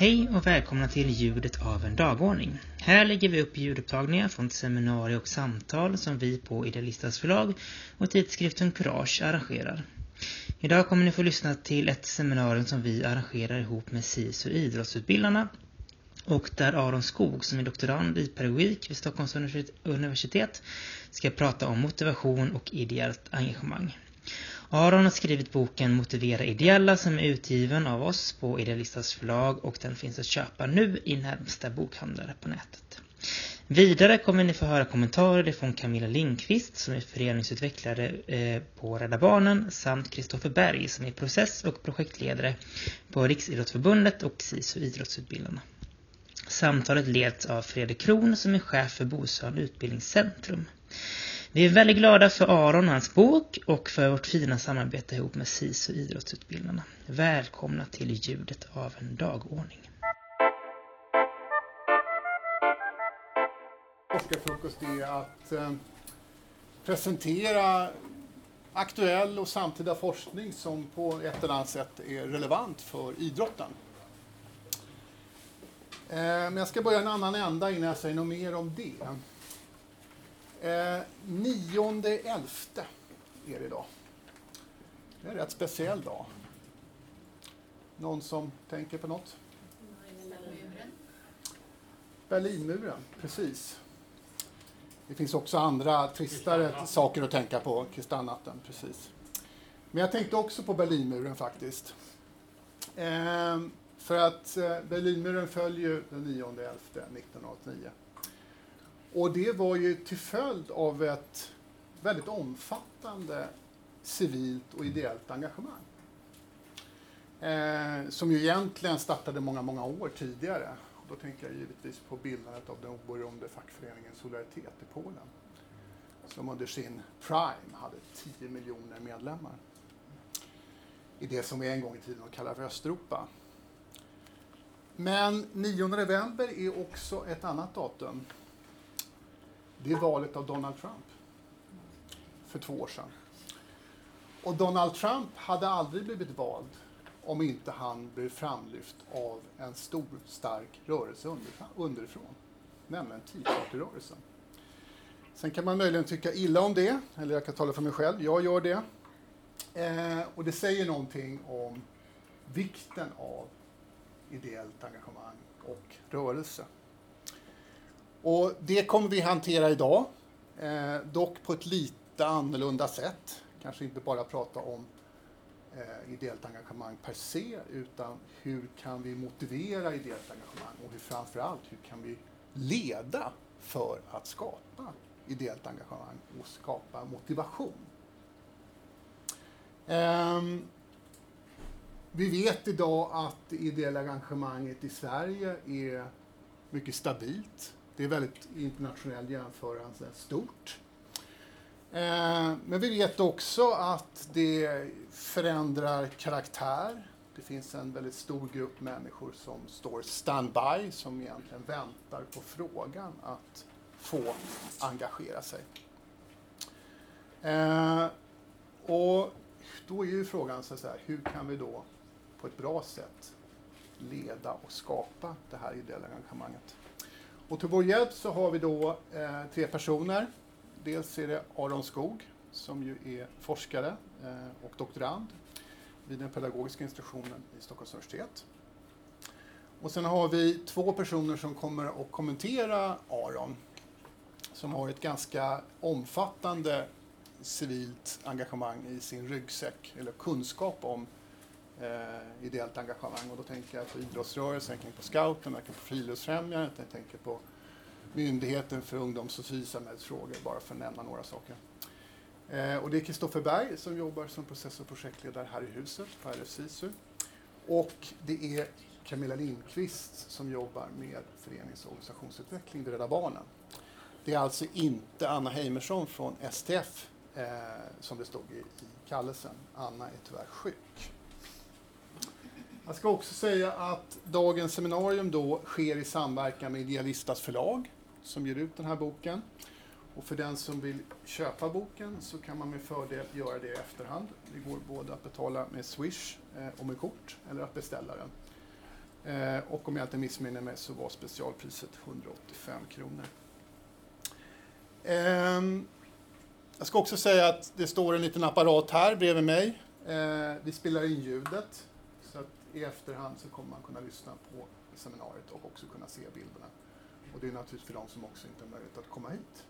Hej och välkomna till Ljudet av en dagordning. Här lägger vi upp ljudupptagningar från seminarier och samtal som vi på Idealistas förlag och tidskriften Courage arrangerar. Idag kommer ni få lyssna till ett seminarium som vi arrangerar ihop med SISU Idrottsutbildarna och där Aron Skog som är doktorand i pedagogik vid Stockholms universitet ska prata om motivation och ideellt engagemang. Aron har skrivit boken Motivera ideella som är utgiven av oss på Idealistas förlag och den finns att köpa nu i närmsta bokhandlare på nätet. Vidare kommer ni få höra kommentarer från Camilla Lindqvist som är föreningsutvecklare eh, på Rädda Barnen samt Kristoffer Berg som är process- och projektledare på Riksidrottsförbundet och SISU Idrottsutbildarna. Samtalet leds av Fredrik Kron som är chef för Bosön Utbildningscentrum. Vi är väldigt glada för Aron och hans bok och för vårt fina samarbete ihop med SISU Idrottsutbildarna. Välkomna till ljudet av en dagordning. Forskarfrukost är att eh, presentera aktuell och samtida forskning som på ett eller annat sätt är relevant för idrotten. Eh, men jag ska börja en annan ända innan jag säger något mer om det. Eh, nionde elfte är det idag. Det är en rätt speciell dag. Någon som tänker på något? Berlinmuren. Berlinmuren, precis. Det finns också andra tristare saker att tänka på, kristallnatten, precis. Men jag tänkte också på Berlinmuren faktiskt. Eh, för att eh, Berlinmuren föll ju den 9.11 1989. Och det var ju till följd av ett väldigt omfattande civilt och ideellt engagemang. Eh, som ju egentligen startade många, många år tidigare. Och då tänker jag givetvis på bildandet av den oberoende fackföreningen Solidaritet i Polen. Som under sin prime hade 10 miljoner medlemmar. I det som vi en gång i tiden kallade för Östeuropa. Men 9 november är också ett annat datum det är valet av Donald Trump för två år sedan. Och Donald Trump hade aldrig blivit vald om inte han blev framlyft av en stor, stark rörelse underifrån, nämligen Tea Party-rörelsen. Sen kan man möjligen tycka illa om det, eller jag kan tala för mig själv, jag gör det. Eh, och det säger någonting om vikten av ideellt engagemang och rörelse. Och det kommer vi hantera idag, eh, dock på ett lite annorlunda sätt. Kanske inte bara prata om eh, ideellt engagemang per se, utan hur kan vi motivera ideellt engagemang och hur framförallt hur kan vi leda för att skapa ideellt engagemang och skapa motivation. Um, vi vet idag att det ideella engagemanget i Sverige är mycket stabilt. Det är väldigt internationell jämförelse stort. Eh, men vi vet också att det förändrar karaktär. Det finns en väldigt stor grupp människor som står standby, som egentligen väntar på frågan att få engagera sig. Eh, och då är ju frågan så här, hur kan vi då på ett bra sätt leda och skapa det här ideella engagemanget? Och till vår hjälp så har vi då eh, tre personer. Dels är det Aron Skog som ju är forskare eh, och doktorand vid den pedagogiska institutionen i Stockholms universitet. Och sen har vi två personer som kommer att kommentera Aron som har ett ganska omfattande civilt engagemang i sin ryggsäck, eller kunskap om eh, ideellt engagemang. Och då tänker jag på idrottsrörelsen, jag tänker på scouten, jag tänker på Friluftsfrämjandet, jag tänker på Myndigheten för ungdoms och civilsamhällsfrågor, bara för att nämna några saker. Eh, och det är Kristoffer Berg som jobbar som process och projektledare här i huset på RF Och det är Camilla Lindqvist som jobbar med förenings och organisationsutveckling vid Rädda Barnen. Det är alltså inte Anna Heimersson från STF eh, som det stod i, i kallelsen. Anna är tyvärr sjuk. Jag ska också säga att dagens seminarium då sker i samverkan med Idealistas förlag som ger ut den här boken. Och för den som vill köpa boken så kan man med fördel göra det i efterhand. Det går både att betala med Swish eh, och med kort eller att beställa den. Eh, och om jag inte missminner mig så var specialpriset 185 kronor. Ehm, jag ska också säga att det står en liten apparat här bredvid mig. Eh, vi spelar in ljudet i efterhand så kommer man kunna lyssna på seminariet och också kunna se bilderna. Och det är naturligtvis för de som också inte har möjlighet att komma hit.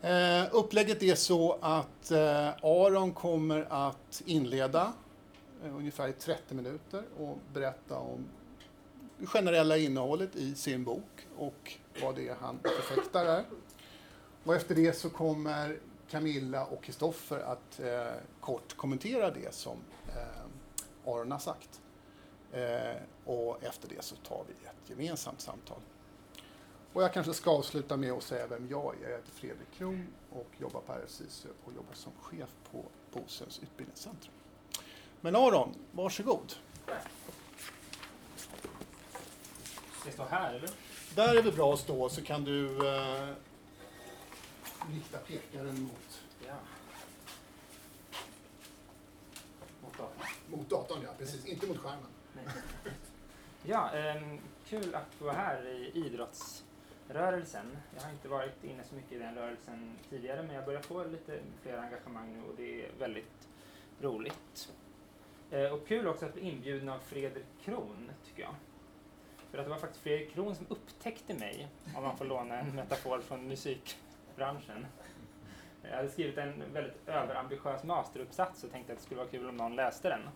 Eh, upplägget är så att eh, Aron kommer att inleda eh, ungefär 30 minuter och berätta om det generella innehållet i sin bok och vad det är han förfäktar där. Och efter det så kommer Camilla och Kristoffer att eh, kort kommentera det som Aron har sagt. Eh, och efter det så tar vi ett gemensamt samtal. Och jag kanske ska avsluta med att säga vem jag är. Jag heter Fredrik Kron och jobbar på RFSISU och jobbar som chef på Bosöns utbildningscentrum. Men Aron, varsågod. Ska jag stå här eller? Där är det bra att stå så kan du eh, rikta pekaren mot, Ja. Mot datorn mot datorn, ja precis. Inte mot skärmen. Nej. Ja, um, kul att få vara här i idrottsrörelsen. Jag har inte varit inne så mycket i den rörelsen tidigare men jag börjar få lite fler engagemang nu och det är väldigt roligt. Uh, och kul också att bli inbjuden av Fredrik Kron, tycker jag. För att det var faktiskt Fredrik Kron som upptäckte mig, om man får låna en metafor från musikbranschen. Jag hade skrivit en väldigt överambitiös masteruppsats och tänkte att det skulle vara kul om någon läste den.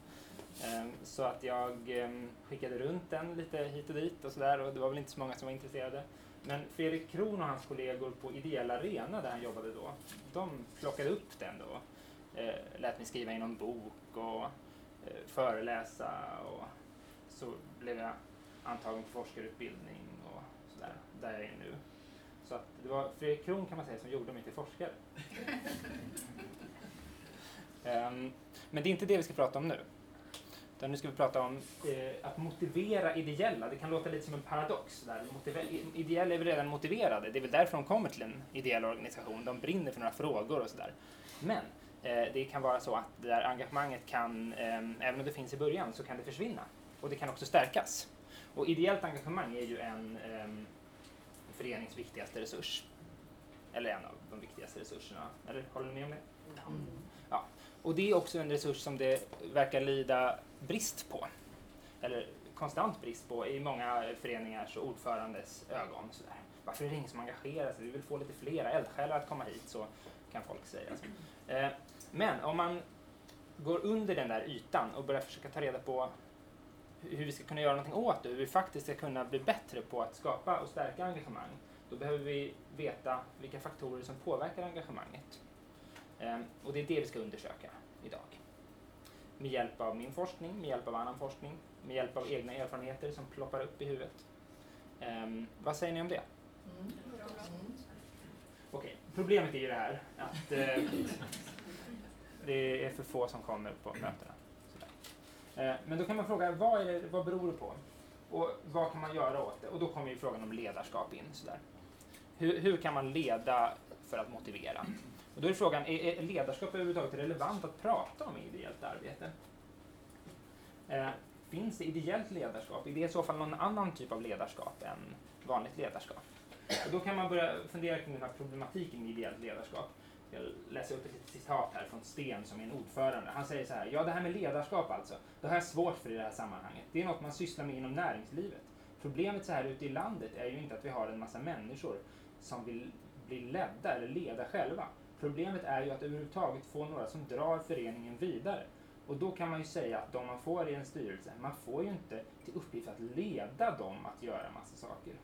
Ehm, så att jag ehm, skickade runt den lite hit och dit och sådär och det var väl inte så många som var intresserade. Men Fredrik Kron och hans kollegor på Ideell Arena där han jobbade då, de plockade upp den då. Ehm, lät mig skriva in någon bok och eh, föreläsa och så blev jag antagen på forskarutbildning och sådär, där jag är nu. Så att det var Fredrik Kron kan man säga som gjorde mig till forskare. Ehm, Men det är inte det vi ska prata om nu. Utan nu ska vi prata om eh, att motivera ideella. Det kan låta lite som en paradox. Där. Ideella är väl redan motiverade. Det är väl därför de kommer till en ideell organisation. De brinner för några frågor och sådär. Men eh, det kan vara så att det där engagemanget kan, eh, även om det finns i början, så kan det försvinna. Och det kan också stärkas. Och ideellt engagemang är ju en eh, förenings viktigaste resurs. Eller en av de viktigaste resurserna. Eller håller ni med om det? Ja. Och det är också en resurs som det verkar lida brist på. Eller konstant brist på i många föreningars och ordförandes ögon. Sådär. Varför är det ingen som engagerar sig? Vi vill få lite flera eldsjälar att komma hit, så kan folk säga. Eh, Men om man går under den där ytan och börjar försöka ta reda på hur vi ska kunna göra någonting åt det, hur vi faktiskt ska kunna bli bättre på att skapa och stärka engagemang, då behöver vi veta vilka faktorer som påverkar engagemanget. Ehm, Och det är det vi ska undersöka idag. Med hjälp av min forskning, med hjälp av annan forskning, med hjälp av egna erfarenheter som ploppar upp i huvudet. Ehm, vad säger ni om det? Okej, problemet är ju det här att eh, det är för få som kommer på mötena. Eh, men då kan man fråga, vad, är det, vad beror det på? Och vad kan man göra åt det? Och då kommer ju frågan om ledarskap in. Sådär. Hur, hur kan man leda för att motivera? Och då är frågan, är, är ledarskap överhuvudtaget relevant att prata om i ideellt arbete? Eh, finns det ideellt ledarskap? Är det i så fall någon annan typ av ledarskap än vanligt ledarskap? Och då kan man börja fundera kring den här problematiken med ideellt ledarskap. Jag läser upp ett litet citat här från Sten som är en ordförande. Han säger så här, ja det här med ledarskap alltså, det har jag svårt för i det här sammanhanget. Det är något man sysslar med inom näringslivet. Problemet så här ute i landet är ju inte att vi har en massa människor som vill bli ledda eller leda själva. Problemet är ju att överhuvudtaget få några som drar föreningen vidare. Och då kan man ju säga att de man får i en styrelse, man får ju inte till uppgift att leda dem att göra massa saker.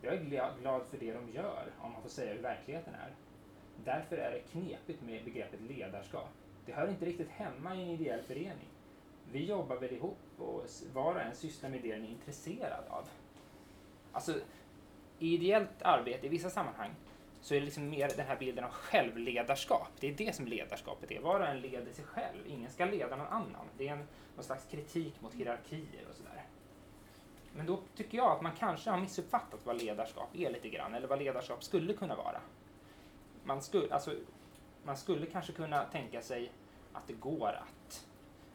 Jag är glad för det de gör, om man får säga hur verkligheten är. Därför är det knepigt med begreppet ledarskap. Det hör inte riktigt hemma i en ideell förening. Vi jobbar väl ihop och var och en sysslar med det den är intresserad av. Alltså, i ideellt arbete i vissa sammanhang så är det liksom mer den här bilden av självledarskap. Det är det som ledarskapet är. Var och en leder sig själv. Ingen ska leda någon annan. Det är en, någon slags kritik mot hierarkier och sådär. Men då tycker jag att man kanske har missuppfattat vad ledarskap är lite grann, eller vad ledarskap skulle kunna vara. Man skulle, alltså, man skulle kanske kunna tänka sig att det går att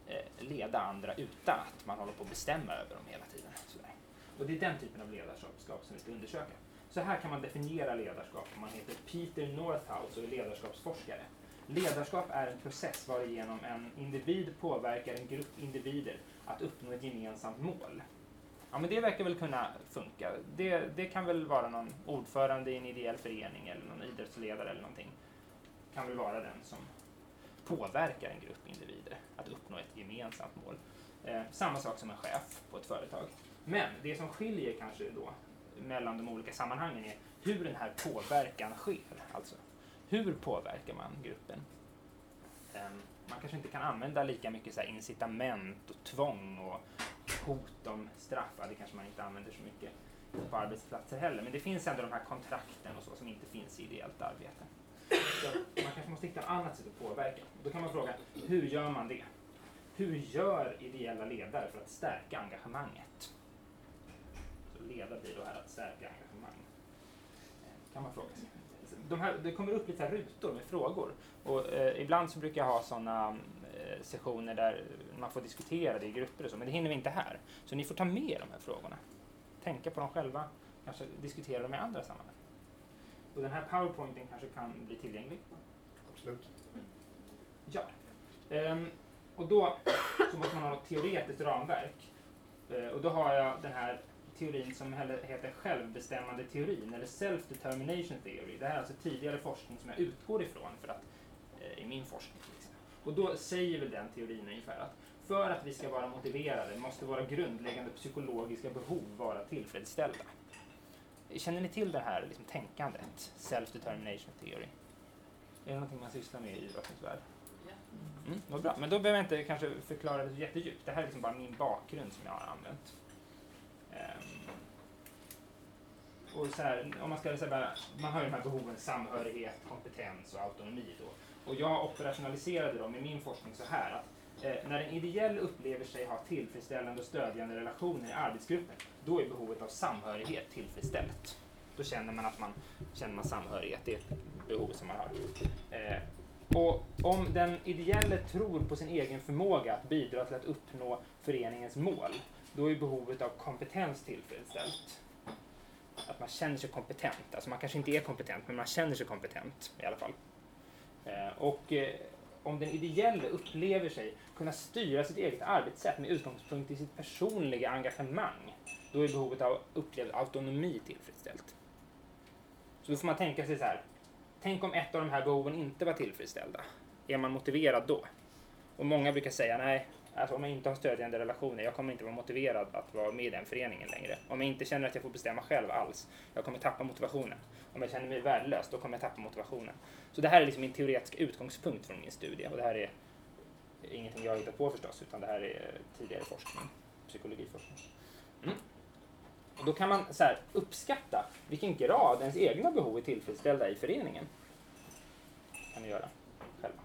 eh, leda andra utan att man håller på att bestämma över dem hela tiden. Sådär. Och det är den typen av ledarskap som vi ska undersöka. Så här kan man definiera ledarskap om man heter Peter Northouse och är ledarskapsforskare. Ledarskap är en process varigenom en individ påverkar en grupp individer att uppnå ett gemensamt mål. Ja, men det verkar väl kunna funka. Det, det kan väl vara någon ordförande i en ideell förening eller någon idrottsledare eller någonting. Kan väl vara den som påverkar en grupp individer att uppnå ett gemensamt mål. Eh, samma sak som en chef på ett företag. Men det som skiljer kanske då mellan de olika sammanhangen är hur den här påverkan sker. Alltså, hur påverkar man gruppen? Eh, man kanske inte kan använda lika mycket så incitament och tvång och hot om straff. Ja, det kanske man inte använder så mycket på arbetsplatser heller. Men det finns ändå de här kontrakten och så som inte finns i ideellt arbete. Så man kanske måste hitta ett annat sätt att påverka. Då kan man fråga, hur gör man det? Hur gör ideella ledare för att stärka engagemanget? Så leda blir då här att stärka engagemang. Eh, kan man fråga sig. De här, det kommer upp lite här rutor med frågor. Och, eh, ibland så brukar jag ha sådana mm, sessioner där man får diskutera det i grupper och så, men det hinner vi inte här. Så ni får ta med de här frågorna. Tänka på dem själva, kanske diskutera dem i andra sammanhang. Och den här powerpointen kanske kan bli tillgänglig. Absolut. Ja. Ehm, och då så måste man ha ett teoretiskt ramverk. Ehm, och då har jag den här teorin som heter självbestämmande teorin eller self-determination theory. Det här är alltså tidigare forskning som jag utgår ifrån för att, eh, i min forskning. Och då säger väl den teorin ungefär att för att vi ska vara motiverade måste våra grundläggande psykologiska behov vara tillfredsställda. Känner ni till det här liksom, tänkandet? Self-determination theory. Är det någonting man sysslar med i idrottens värld? Mm, vad bra. Men då behöver jag inte kanske förklara det jättedjupt. Det här är liksom bara min bakgrund som jag har använt. Um, och så här, om man ska säga man har ju de här behoven samhörighet, kompetens och autonomi då. Och jag operationaliserade dem i min forskning så här att eh, när en ideell upplever sig ha tillfredsställande och stödjande relationer i arbetsgruppen, då är behovet av samhörighet tillfredsställt. Då känner man att man känner man samhörighet, det är ett behov som man har. Eh, och om den ideelle tror på sin egen förmåga att bidra till att uppnå föreningens mål, då är behovet av kompetens tillfredsställt. Att man känner sig kompetent. Alltså man kanske inte är kompetent, men man känner sig kompetent i alla fall. Eh, och eh, om den ideelle upplever sig kunna styra sitt eget arbetssätt med utgångspunkt i sitt personliga engagemang, då är behovet av upplevd autonomi tillfredsställt. Så då får man tänka sig så här, tänk om ett av de här behoven inte var tillfredsställda. Är man motiverad då? Och många brukar säga, nej, alltså om jag inte har stödjande relationer, jag kommer inte vara motiverad att vara med i den föreningen längre. Om jag inte känner att jag får bestämma själv alls, jag kommer tappa motivationen. Om jag känner mig värdelös, då kommer jag tappa motivationen. Så det här är liksom min teoretiska utgångspunkt från min studie och det här är ingenting jag har hittat på förstås, utan det här är tidigare forskning, psykologiforskning. Mm. Och då kan man så här, uppskatta vilken grad ens egna behov är tillfredsställda i föreningen. kan ni göra själva.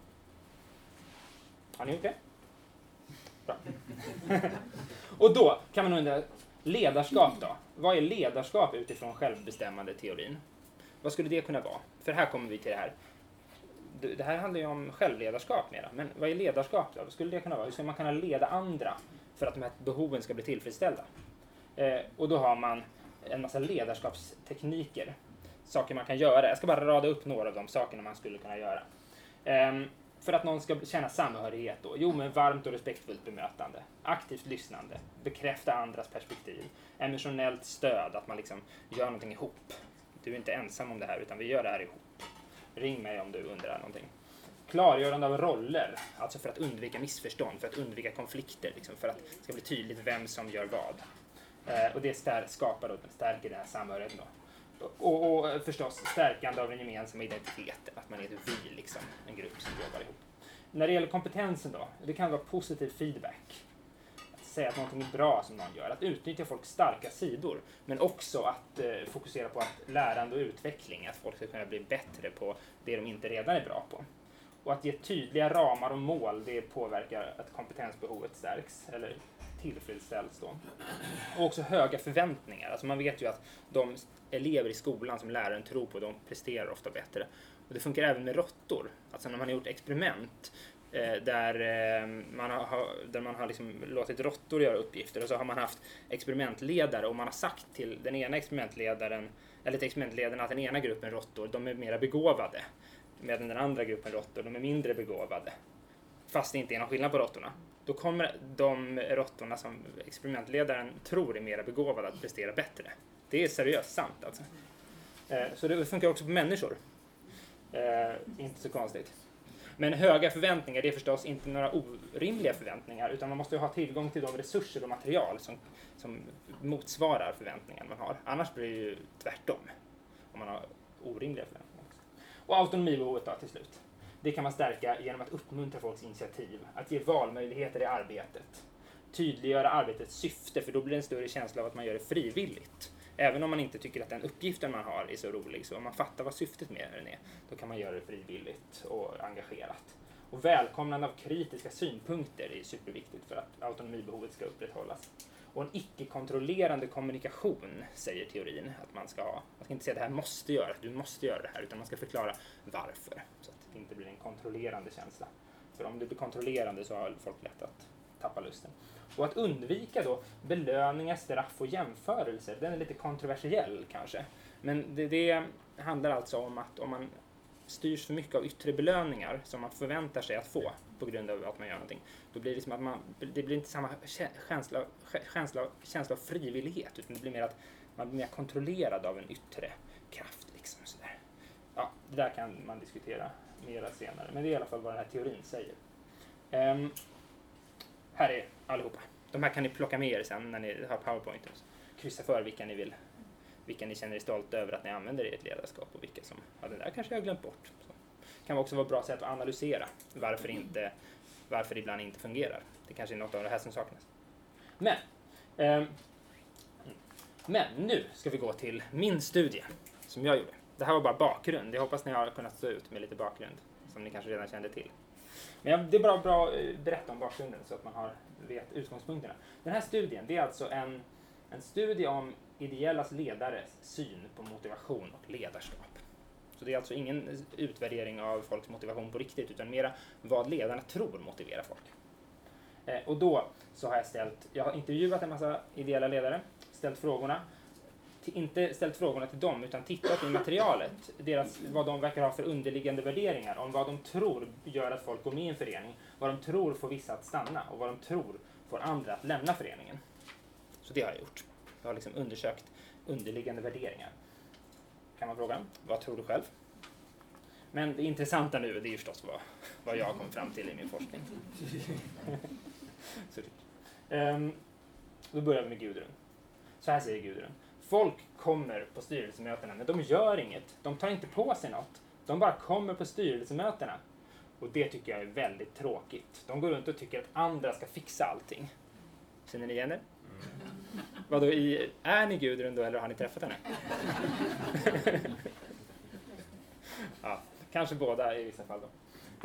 Har ni gjort det? Bra. och då kan man undra, ledarskap då? Vad är ledarskap utifrån självbestämmande teorin? Vad skulle det kunna vara? För här kommer vi till det här. Det här handlar ju om självledarskap mera, men vad är ledarskap då? Vad skulle det kunna vara? Hur ska man kunna leda andra för att de här behoven ska bli tillfredsställda? Eh, och då har man en massa ledarskapstekniker, saker man kan göra. Jag ska bara rada upp några av de sakerna man skulle kunna göra. Eh, för att någon ska känna samhörighet då? Jo, men varmt och respektfullt bemötande, aktivt lyssnande, bekräfta andras perspektiv, emotionellt stöd, att man liksom gör någonting ihop. Du är inte ensam om det här, utan vi gör det här ihop. Ring mig om du undrar någonting. Klargörande av roller, alltså för att undvika missförstånd, för att undvika konflikter, liksom, för att det ska bli tydligt vem som gör vad. Eh, och det stär, skapar och stärker den här samhörigheten. Då. Och, och, förstås stärkande av den gemensamma identiteten, att man är ett vi, liksom, en grupp som jobbar ihop. När det gäller kompetensen då, det kan vara positiv feedback. Att säga att någonting är bra som någon gör, att utnyttja folks starka sidor, men också att eh, fokusera på att lärande och utveckling, att folk ska kunna bli bättre på det de inte redan är bra på. Och att ge tydliga ramar och mål, det påverkar att kompetensbehovet stärks, eller tillfredsställs då. Och också höga förväntningar. Alltså man vet ju att de elever i skolan som läraren tror på, de presterar ofta bättre. Och det funkar även med råttor. Alltså när man har gjort experiment eh, där, eh, man har, där man har liksom låtit råttor göra uppgifter och så har man haft experimentledare och man har sagt till den ena experimentledaren eller till experimentledaren att den ena gruppen råttor, de är mera begåvade medan den andra gruppen råttor, de är mindre begåvade. Fast det inte är någon skillnad på råttorna. Då kommer de råttorna som experimentledaren tror är mera begåvade att prestera bättre. Det är seriöst sant alltså. Eh, så det funkar också på människor. Eh, inte så konstigt. Men höga förväntningar, det är förstås inte några orimliga förväntningar, utan man måste ha tillgång till de resurser och material som, som motsvarar förväntningarna man har. Annars blir det ju tvärtom, om man har orimliga förväntningar. Och autonomibehovet då, till slut. Det kan man stärka genom att uppmuntra folks initiativ, att ge valmöjligheter i arbetet, tydliggöra arbetets syfte, för då blir det en större känsla av att man gör det frivilligt. Även om man inte tycker att den uppgiften man har är så rolig, så om man fattar vad syftet med den är, då kan man göra det frivilligt och engagerat. Och välkomnande av kritiska synpunkter är superviktigt för att autonomibehovet ska upprätthållas. Och en icke-kontrollerande kommunikation, säger teorin att man ska ha. Man ska inte säga att det här måste göras, du måste göra det här, utan man ska förklara varför. Så det inte blir en kontrollerande känsla. För om det blir kontrollerande så har folk lätt att tappa lusten. Och att undvika då belöningar, straff och jämförelser, den är lite kontroversiell kanske. Men det, det handlar alltså om att om man styrs för mycket av yttre belöningar som man förväntar sig att få på grund av att man gör någonting, då blir det som att man, det blir inte samma känsla, känsla, känsla av frivillighet, utan det blir mer att man blir mer kontrollerad av en yttre kraft. Liksom, sådär. Ja, det där kan man diskutera mera senare, men det är i alla fall vad den här teorin säger. Um, här är allihopa. De här kan ni plocka med er sen när ni har powerpoint. Kryssa för vilka ni vill, vilka ni känner er stolta över att ni använder i ert ledarskap och vilka som, ja den där kanske jag har glömt bort. Så. Kan också vara ett bra sätt att analysera varför, inte, varför det ibland inte fungerar. Det kanske är något av det här som saknas. Men, eh, men nu ska vi gå till min studie som jag gjorde. Det här var bara bakgrund. Jag hoppas ni har kunnat stå ut med lite bakgrund som ni kanske redan kände till. Men det är bara bra att eh, berätta om bakgrunden så att man har, vet utgångspunkterna. Den här studien, det är alltså en, en studie om ideellas ledares syn på motivation och ledarskap. Så det är alltså ingen utvärdering av folks motivation på riktigt, utan mera vad ledarna tror motiverar folk. Eh, och då så har jag ställt, jag har intervjuat en massa ideella ledare, ställt frågorna inte ställt frågorna till dem utan tittat i materialet, deras, vad de verkar ha för underliggande värderingar om vad de tror gör att folk går med i en förening, vad de tror får vissa att stanna och vad de tror får andra att lämna föreningen. Så det har jag gjort. Jag har liksom undersökt underliggande värderingar. Kan man fråga, vad tror du själv? Men det intressanta nu det är förstås vad, vad jag kom fram till i min forskning. Så, um, ehm, då börjar vi med Gudrun. Så här säger Gudrun. Folk kommer på styrelsemötena, men de gör inget. De tar inte på sig något. De bara kommer på styrelsemötena. Och det tycker jag är väldigt tråkigt. De går runt och tycker att andra ska fixa allting. Känner ni igen det? Mm. Vadå, i, är ni Gudrun då eller har ni träffat henne? ja, kanske båda i vissa fall då.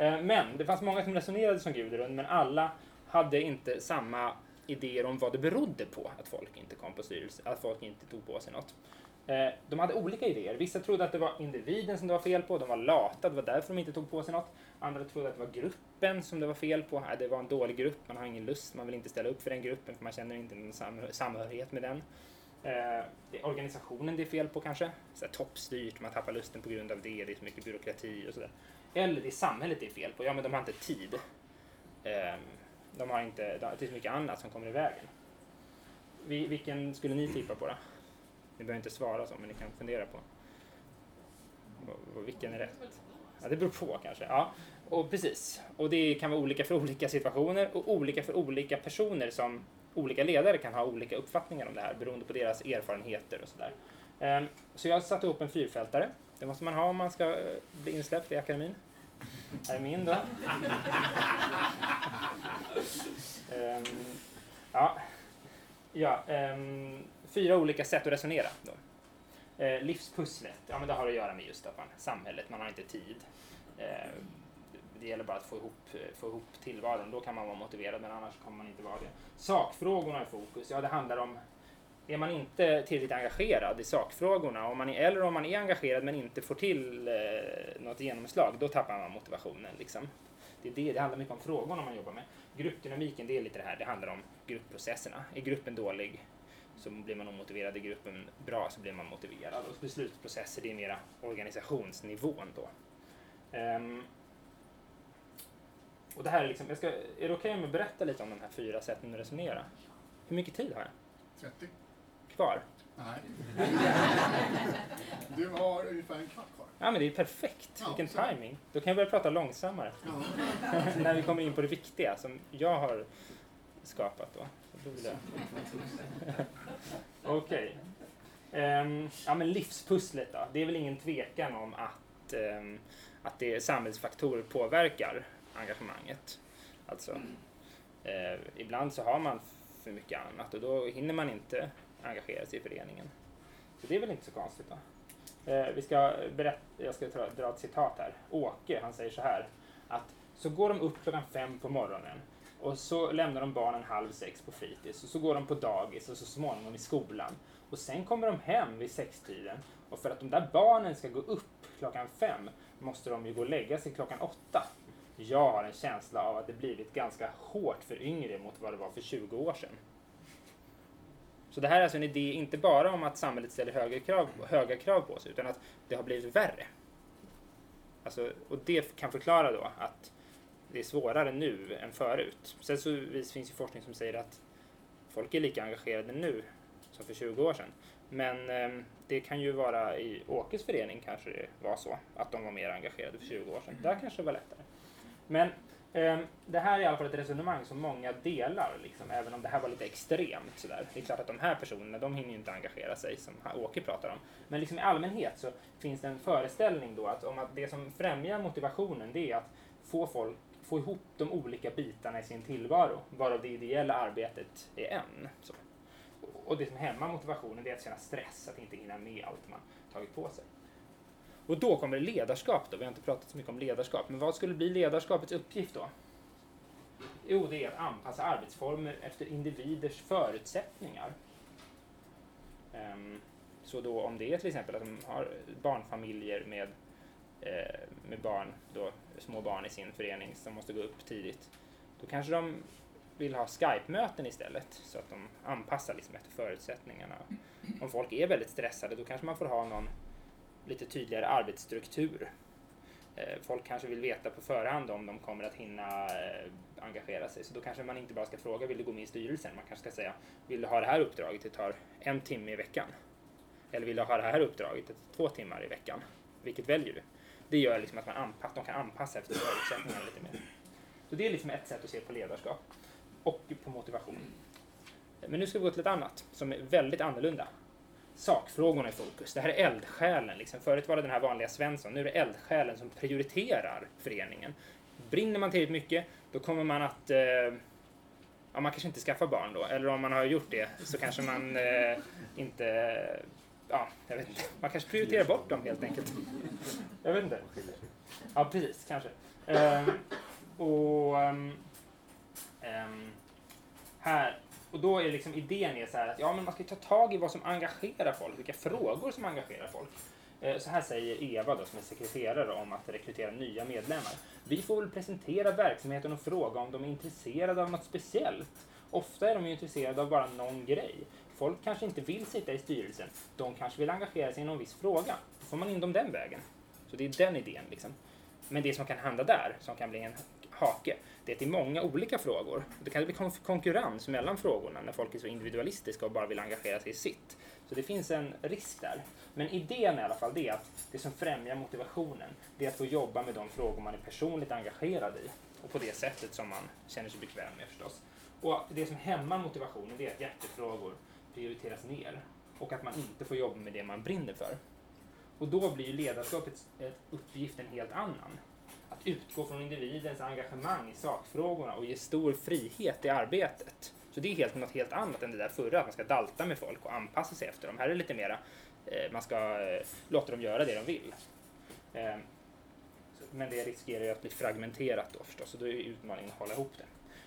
Eh, men det fanns många som resonerade som Gudrun, men alla hade inte samma idéer om vad det berodde på att folk inte kom på styrelse, att folk inte tog på sig något. Eh, de hade olika idéer. Vissa trodde att det var individen som det var fel på, de var lata, det var därför de inte tog på sig något. Andra trodde att det var gruppen som det var fel på, det var en dålig grupp, man har ingen lust, man vill inte ställa upp för den gruppen för man känner inte någon samhörighet med den. Eh, det är organisationen det är fel på kanske, så här, toppstyrt, man tappar lusten på grund av det, det är så mycket byråkrati och sådär. Eller det är samhället det är fel på, ja men de har inte tid. Ehm, de har inte, det är så mycket annat som kommer i vägen. Vilken skulle ni tippa på då? Ni behöver inte svara så, men ni kan fundera på vilken är rätt. Ja, det beror på kanske. Ja, och precis. Och det kan vara olika för olika situationer och olika för olika personer som olika ledare kan ha olika uppfattningar om det här beroende på deras erfarenheter och sådär. Ehm, så jag satte ihop en fyrfältare. Det måste man ha om man ska eh, bli insläppt i akademin. Här är min då. um, ja, ja um, fyra olika sätt att resonera. Då. Uh, livspusslet, ja men det har att göra med just att man, samhället, man har inte tid. Uh, det gäller bara att få ihop, få ihop tillvaron, då kan man vara motiverad men annars kommer man inte vara det. Sakfrågorna i fokus, ja det handlar om är man inte tillräckligt engagerad i sakfrågorna, om man är, eller om man är engagerad men inte får till eh, något genomslag, då tappar man motivationen. Liksom. Det, är det, det handlar mycket om frågorna man jobbar med. Gruppdynamiken, det är lite det här, det handlar om gruppprocesserna. Är gruppen dålig så blir man omotiverad. Är gruppen bra så blir man motiverad. Och beslutsprocesser, det är mera organisationsnivån då. Um, och det här är liksom, jag ska, är det okej okay om jag berättar lite om de här fyra sätten att resonera? Hur mycket tid har jag? 30. Kvar? Nej. du har ungefär en kvart kvar. Ja, men det är perfekt. Ja, Vilken så. timing. Då kan jag börja prata långsammare. Ja. När vi kommer in på det viktiga som jag har skapat då. Okej. Okay. Um, ehm, ja, men livspusslet då. Det är väl ingen tvekan om att, um, att det samhällsfaktorer påverkar engagemanget. Alltså, uh, ibland så har man för mycket annat och då hinner man inte engagera sig i föreningen. Så det är väl inte så konstigt då. Eh, vi ska berätta, jag ska dra, dra ett citat här. Åke, han säger så här att så går de upp klockan fem på morgonen och så lämnar de barnen halv sex på fritids och så går de på dagis och så småningom i skolan. Och sen kommer de hem vid sextiden och för att de där barnen ska gå upp klockan fem måste de ju gå och lägga sig klockan åtta. Jag har en känsla av att det blivit ganska hårt för yngre mot vad det var för 20 år sedan. Så det här är alltså en idé inte bara om att samhället ställer höga krav, höga krav på sig utan att det har blivit värre. Alltså, och det kan förklara då att det är svårare nu än förut. Sen så finns ju forskning som säger att folk är lika engagerade nu som för 20 år sedan. Men eh, det kan ju vara i Åkes förening kanske det var så att de var mer engagerade för 20 år sedan. Där kanske det var lättare. Men Ehm, det här är i alla fall ett resonemang som många delar, liksom, även om det här var lite extremt. Sådär. Det är klart att de här personerna, de hinner ju inte engagera sig som Åke pratar om. Men liksom i allmänhet så finns det en föreställning då att, om att det som främjar motivationen det är att få folk få ihop de olika bitarna i sin tillvaro, varav det ideella arbetet är en. Så. Och det som hämmar motivationen är att känna stress, att inte hinna med allt man tagit på sig. Och då kommer ledarskap då. Vi har inte pratat så mycket om ledarskap, men vad skulle bli ledarskapets uppgift då? Jo, det är att anpassa arbetsformer efter individers förutsättningar. Um, så då om det är till exempel att de har barnfamiljer med Eh, med barn, då, små barn i sin förening som måste gå upp tidigt. Då kanske de vill ha Skype-möten istället så att de anpassar liksom efter förutsättningarna. Om folk är väldigt stressade då kanske man får ha någon lite tydligare arbetsstruktur. Eh, folk kanske vill veta på förhand om de kommer att hinna eh, engagera sig så då kanske man inte bara ska fråga vill du gå med i styrelsen? Man kanske ska säga vill du ha det här uppdraget? Det tar en timme i veckan. Eller vill du ha det här uppdraget? Det tar två timmar i veckan. Vilket väljer du? Det gör liksom att man anpass, de kan anpassa efter förutsättningarna lite mer. Så det är liksom ett sätt att se på ledarskap och på motivation. Men nu ska vi gå till ett annat som är väldigt annorlunda. Sakfrågorna i fokus. Det här är eldsjälen. Liksom. Förut var det den här vanliga Svensson. Nu är det eldsjälen som prioriterar föreningen. Brinner man tillräckligt mycket, då kommer man att... Eh, ja, man kanske inte skaffar barn då. Eller om man har gjort det så kanske man eh, inte ja, jag vet inte. Man kanske prioriterar bort dem helt enkelt. Jag vet inte. Ja, precis. Kanske. Um, och ehm, ehm, här och då är liksom idén är så här att ja, men man ska ta tag i vad som engagerar folk, vilka frågor som engagerar folk. Eh, så här säger Eva då, som är sekreterare om att rekrytera nya medlemmar. Vi får väl presentera verksamheten och fråga om de är intresserade av något speciellt. Ofta är de ju intresserade av bara någon grej. Folk kanske inte vill sitta i styrelsen. De kanske vill engagera sig i någon viss fråga. Då får man in dem den vägen. Så det är den idén. Liksom. Men det som kan hända där, som kan bli en hake, det är till många olika frågor. Det kan bli konkurrens mellan frågorna när folk är så individualistiska och bara vill engagera sig i sitt. Så det finns en risk där. Men idén i alla fall, det är att det som främjar motivationen, det är att få jobba med de frågor man är personligt engagerad i. Och på det sättet som man känner sig bekväm med förstås. Och det som hämmar motivationen, det är att hjärtefrågor prioriteras ner och att man inte får jobba med det man brinner för. Och då blir ledarskapets eh, uppgift en helt annan. Att utgå från individens engagemang i sakfrågorna och ge stor frihet i arbetet. Så det är helt, något helt annat än det där förra, att man ska dalta med folk och anpassa sig efter dem. Här är det lite mera, eh, man ska eh, låta dem göra det de vill. Eh, men det riskerar ju att bli fragmenterat då förstås, och då är utmaningen att hålla ihop det.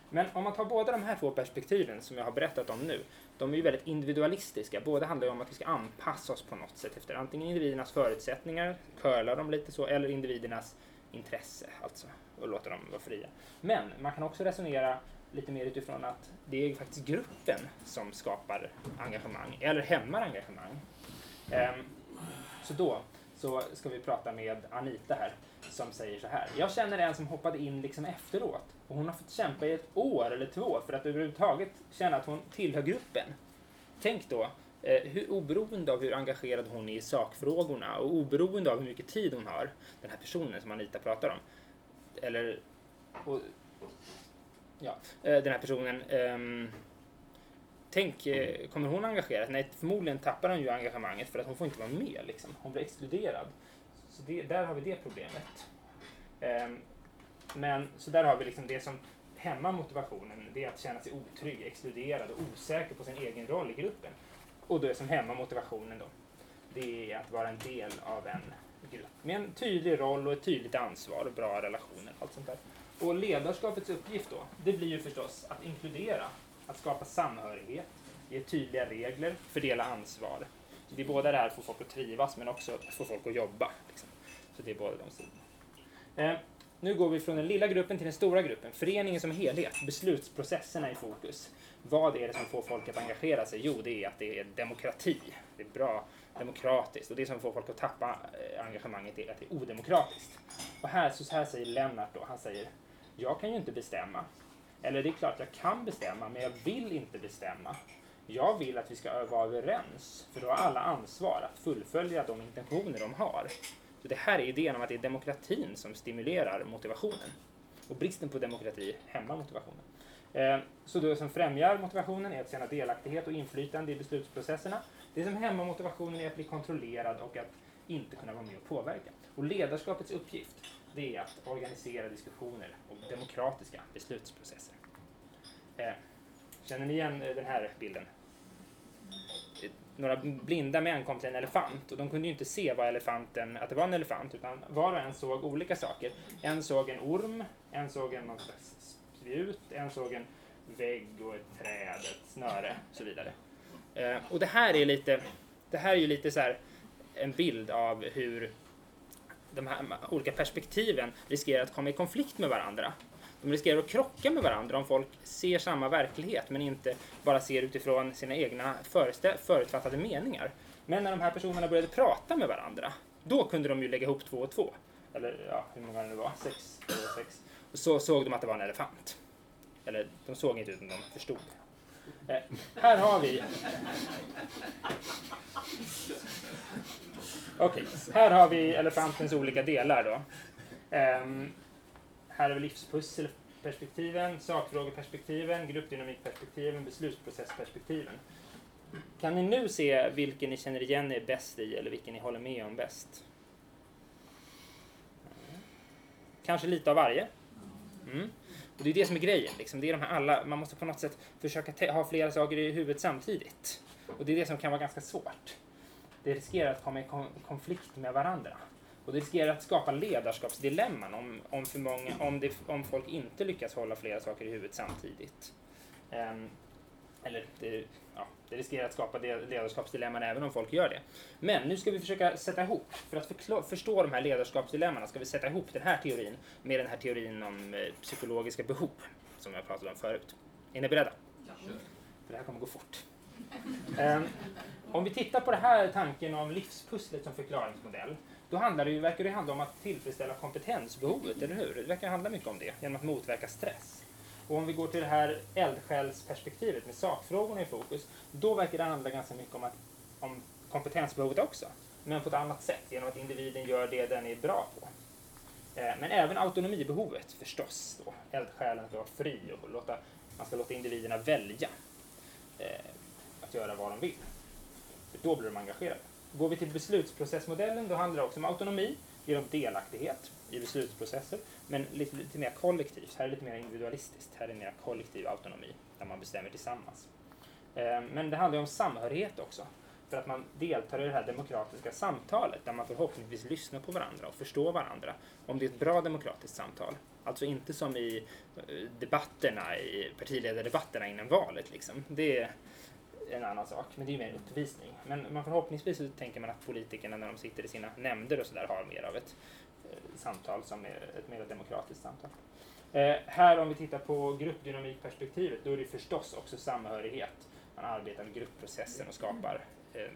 Men om man tar båda de här två perspektiven som jag har berättat om nu, de är ju väldigt individualistiska. Båda handlar ju om att vi ska anpassa oss på något sätt efter antingen individernas förutsättningar, curla dem lite så, eller individernas intresse alltså och låta dem vara fria. Men man kan också resonera lite mer utifrån att det är faktiskt gruppen som skapar engagemang eller hämmar engagemang. Um, så då så ska vi prata med Anita här som säger så här. Jag känner en som hoppade in liksom efteråt och hon har fått kämpa i ett år eller två för att överhuvudtaget känna att hon tillhör gruppen. Tänk då, Eh, hur, oberoende av hur engagerad hon är i sakfrågorna och oberoende av hur mycket tid hon har, den här personen som Anita pratar om, eller och, ja, eh, den här personen um, Tänk, eh, kommer hon engageras? Nej, förmodligen tappar hon ju engagemanget för att hon får inte vara med. Liksom. Hon blir exkluderad. Så det, där har vi det problemet. Um, men så där har vi liksom det som hämmar motivationen. Det är att känna sig otrygg, exkluderad och osäker på sin egen roll i gruppen. Och det som hämmar motivationen då, det är att vara en del av en grupp med en tydlig roll och ett tydligt ansvar och bra relationer. Allt sånt där. Och ledarskapets uppgift då, det blir ju förstås att inkludera att skapa samhörighet, ge tydliga regler, fördela ansvar. Så det är både det här att få folk att trivas men också att få folk att jobba. Liksom. Så det är båda de sidorna. Eh, nu går vi från den lilla gruppen till den stora gruppen. Föreningen som helhet, beslutsprocesserna i fokus. Vad är det som får folk att engagera sig? Jo, det är att det är demokrati. Det är bra demokratiskt. Och det som får folk att tappa eh, engagemanget är att det är odemokratiskt. Och här, så här säger Lennart då, han säger jag kan ju inte bestämma eller det är klart, jag kan bestämma, men jag vill inte bestämma. Jag vill att vi ska vara överens, för då har alla ansvar att fullfölja de intentioner de har. Så det här är idén om att det är demokratin som stimulerar motivationen. Och bristen på demokrati hämmar motivationen. Eh, så det som främjar motivationen är att känna delaktighet och inflytande i beslutsprocesserna. Det som hämmar motivationen är att bli kontrollerad och att inte kunna vara med och påverka. Och ledarskapets uppgift det är att organisera diskussioner och demokratiska beslutsprocesser. Eh, känner ni igen eh, den här bilden? Några blinda män kom till en elefant och de kunde ju inte se vad elefanten, att det var en elefant utan var och en såg olika saker. En såg en orm, en såg en spjut, en såg en vägg och ett träd, ett snöre och så vidare. Eh, och det här är lite, det här är ju lite så här en bild av hur de här olika perspektiven riskerar att komma i konflikt med varandra. De riskerar att krocka med varandra om folk ser samma verklighet men inte bara ser utifrån sina egna förutfattade meningar. Men när de här personerna började prata med varandra, då kunde de ju lägga ihop två och två. Eller ja, hur många det var? Sex? Eller sex. Och så såg de att det var en elefant. Eller de såg inte utan de förstod. Eh, här har vi Okej, okay. här har vi elefantens olika delar då. Eh, här är livspusselperspektiven, sakfrågeperspektiven, gruppdynamikperspektiven, beslutsprocessperspektiven. Kan ni nu se vilken ni känner igen er bäst i eller vilken ni håller med om bäst? Kanske lite av varje. Mm. Och det är det som är grejen. Liksom. Det är de här alla, man måste på något sätt försöka ha flera saker i huvudet samtidigt. Och det är det som kan vara ganska svårt det riskerar att komma i konflikt med varandra. Och det riskerar att skapa ledarskapsdilemman om, om, för många, om, det, om folk inte lyckas hålla flera saker i huvudet samtidigt. Um, eller det, ja, det riskerar att skapa ledarskapsdilemman även om folk gör det. Men nu ska vi försöka sätta ihop, för att förstå de här ledarskapsdilemmana ska vi sätta ihop den här teorin med den här teorin om eh, psykologiska behov som jag pratade om förut. Är ni beredda? Ja. För det här kommer gå fort. Um, om vi tittar på den här tanken om livspusslet som förklaringsmodell, då handlar det ju, verkar det handla om att tillfredsställa kompetensbehovet, eller hur? Det verkar handla mycket om det, genom att motverka stress. Och om vi går till det här eldsjälsperspektivet med sakfrågorna i fokus, då verkar det handla ganska mycket om, att, om kompetensbehovet också, men på ett annat sätt, genom att individen gör det den är bra på. Eh, men även autonomibehovet förstås. Då. Eldsjälen ska vara fri och låta, man ska låta individerna välja eh, att göra vad de vill. Då blir de engagerade. Går vi till beslutsprocessmodellen, då handlar det också om autonomi genom delaktighet i beslutsprocesser, men lite, lite mer kollektivt. Här är det lite mer individualistiskt. Här är det mer kollektiv autonomi, där man bestämmer tillsammans. Eh, men det handlar om samhörighet också, för att man deltar i det här demokratiska samtalet, där man förhoppningsvis lyssnar på varandra och förstår varandra, om det är ett bra demokratiskt samtal. Alltså inte som i eh, debatterna, i partiledardebatterna innan valet. Liksom. Det, en annan sak, men det är ju mer uppvisning. Men man förhoppningsvis så tänker man att politikerna när de sitter i sina nämnder och sådär har mer av ett eh, samtal som är ett mer demokratiskt samtal. Eh, här om vi tittar på gruppdynamikperspektivet, då är det förstås också samhörighet. Man arbetar med gruppprocessen och skapar eh,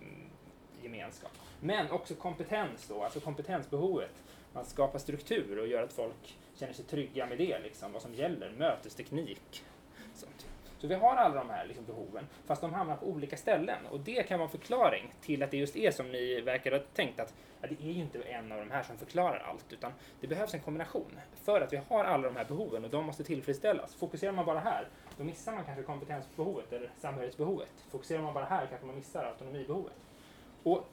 gemenskap. Men också kompetens då, alltså kompetensbehovet. Man skapar struktur och gör att folk känner sig trygga med det, liksom, vad som gäller, mötesteknik. Sånt. Så vi har alla de här liksom, behoven, fast de hamnar på olika ställen. Och det kan vara en förklaring till att det just är som ni verkar ha tänkt att ja, det är ju inte en av de här som förklarar allt, utan det behövs en kombination. För att vi har alla de här behoven och de måste tillfredsställas. Fokuserar man bara här, då missar man kanske kompetensbehovet eller samhörighetsbehovet. Fokuserar man bara här kanske man missar autonomibehovet. Och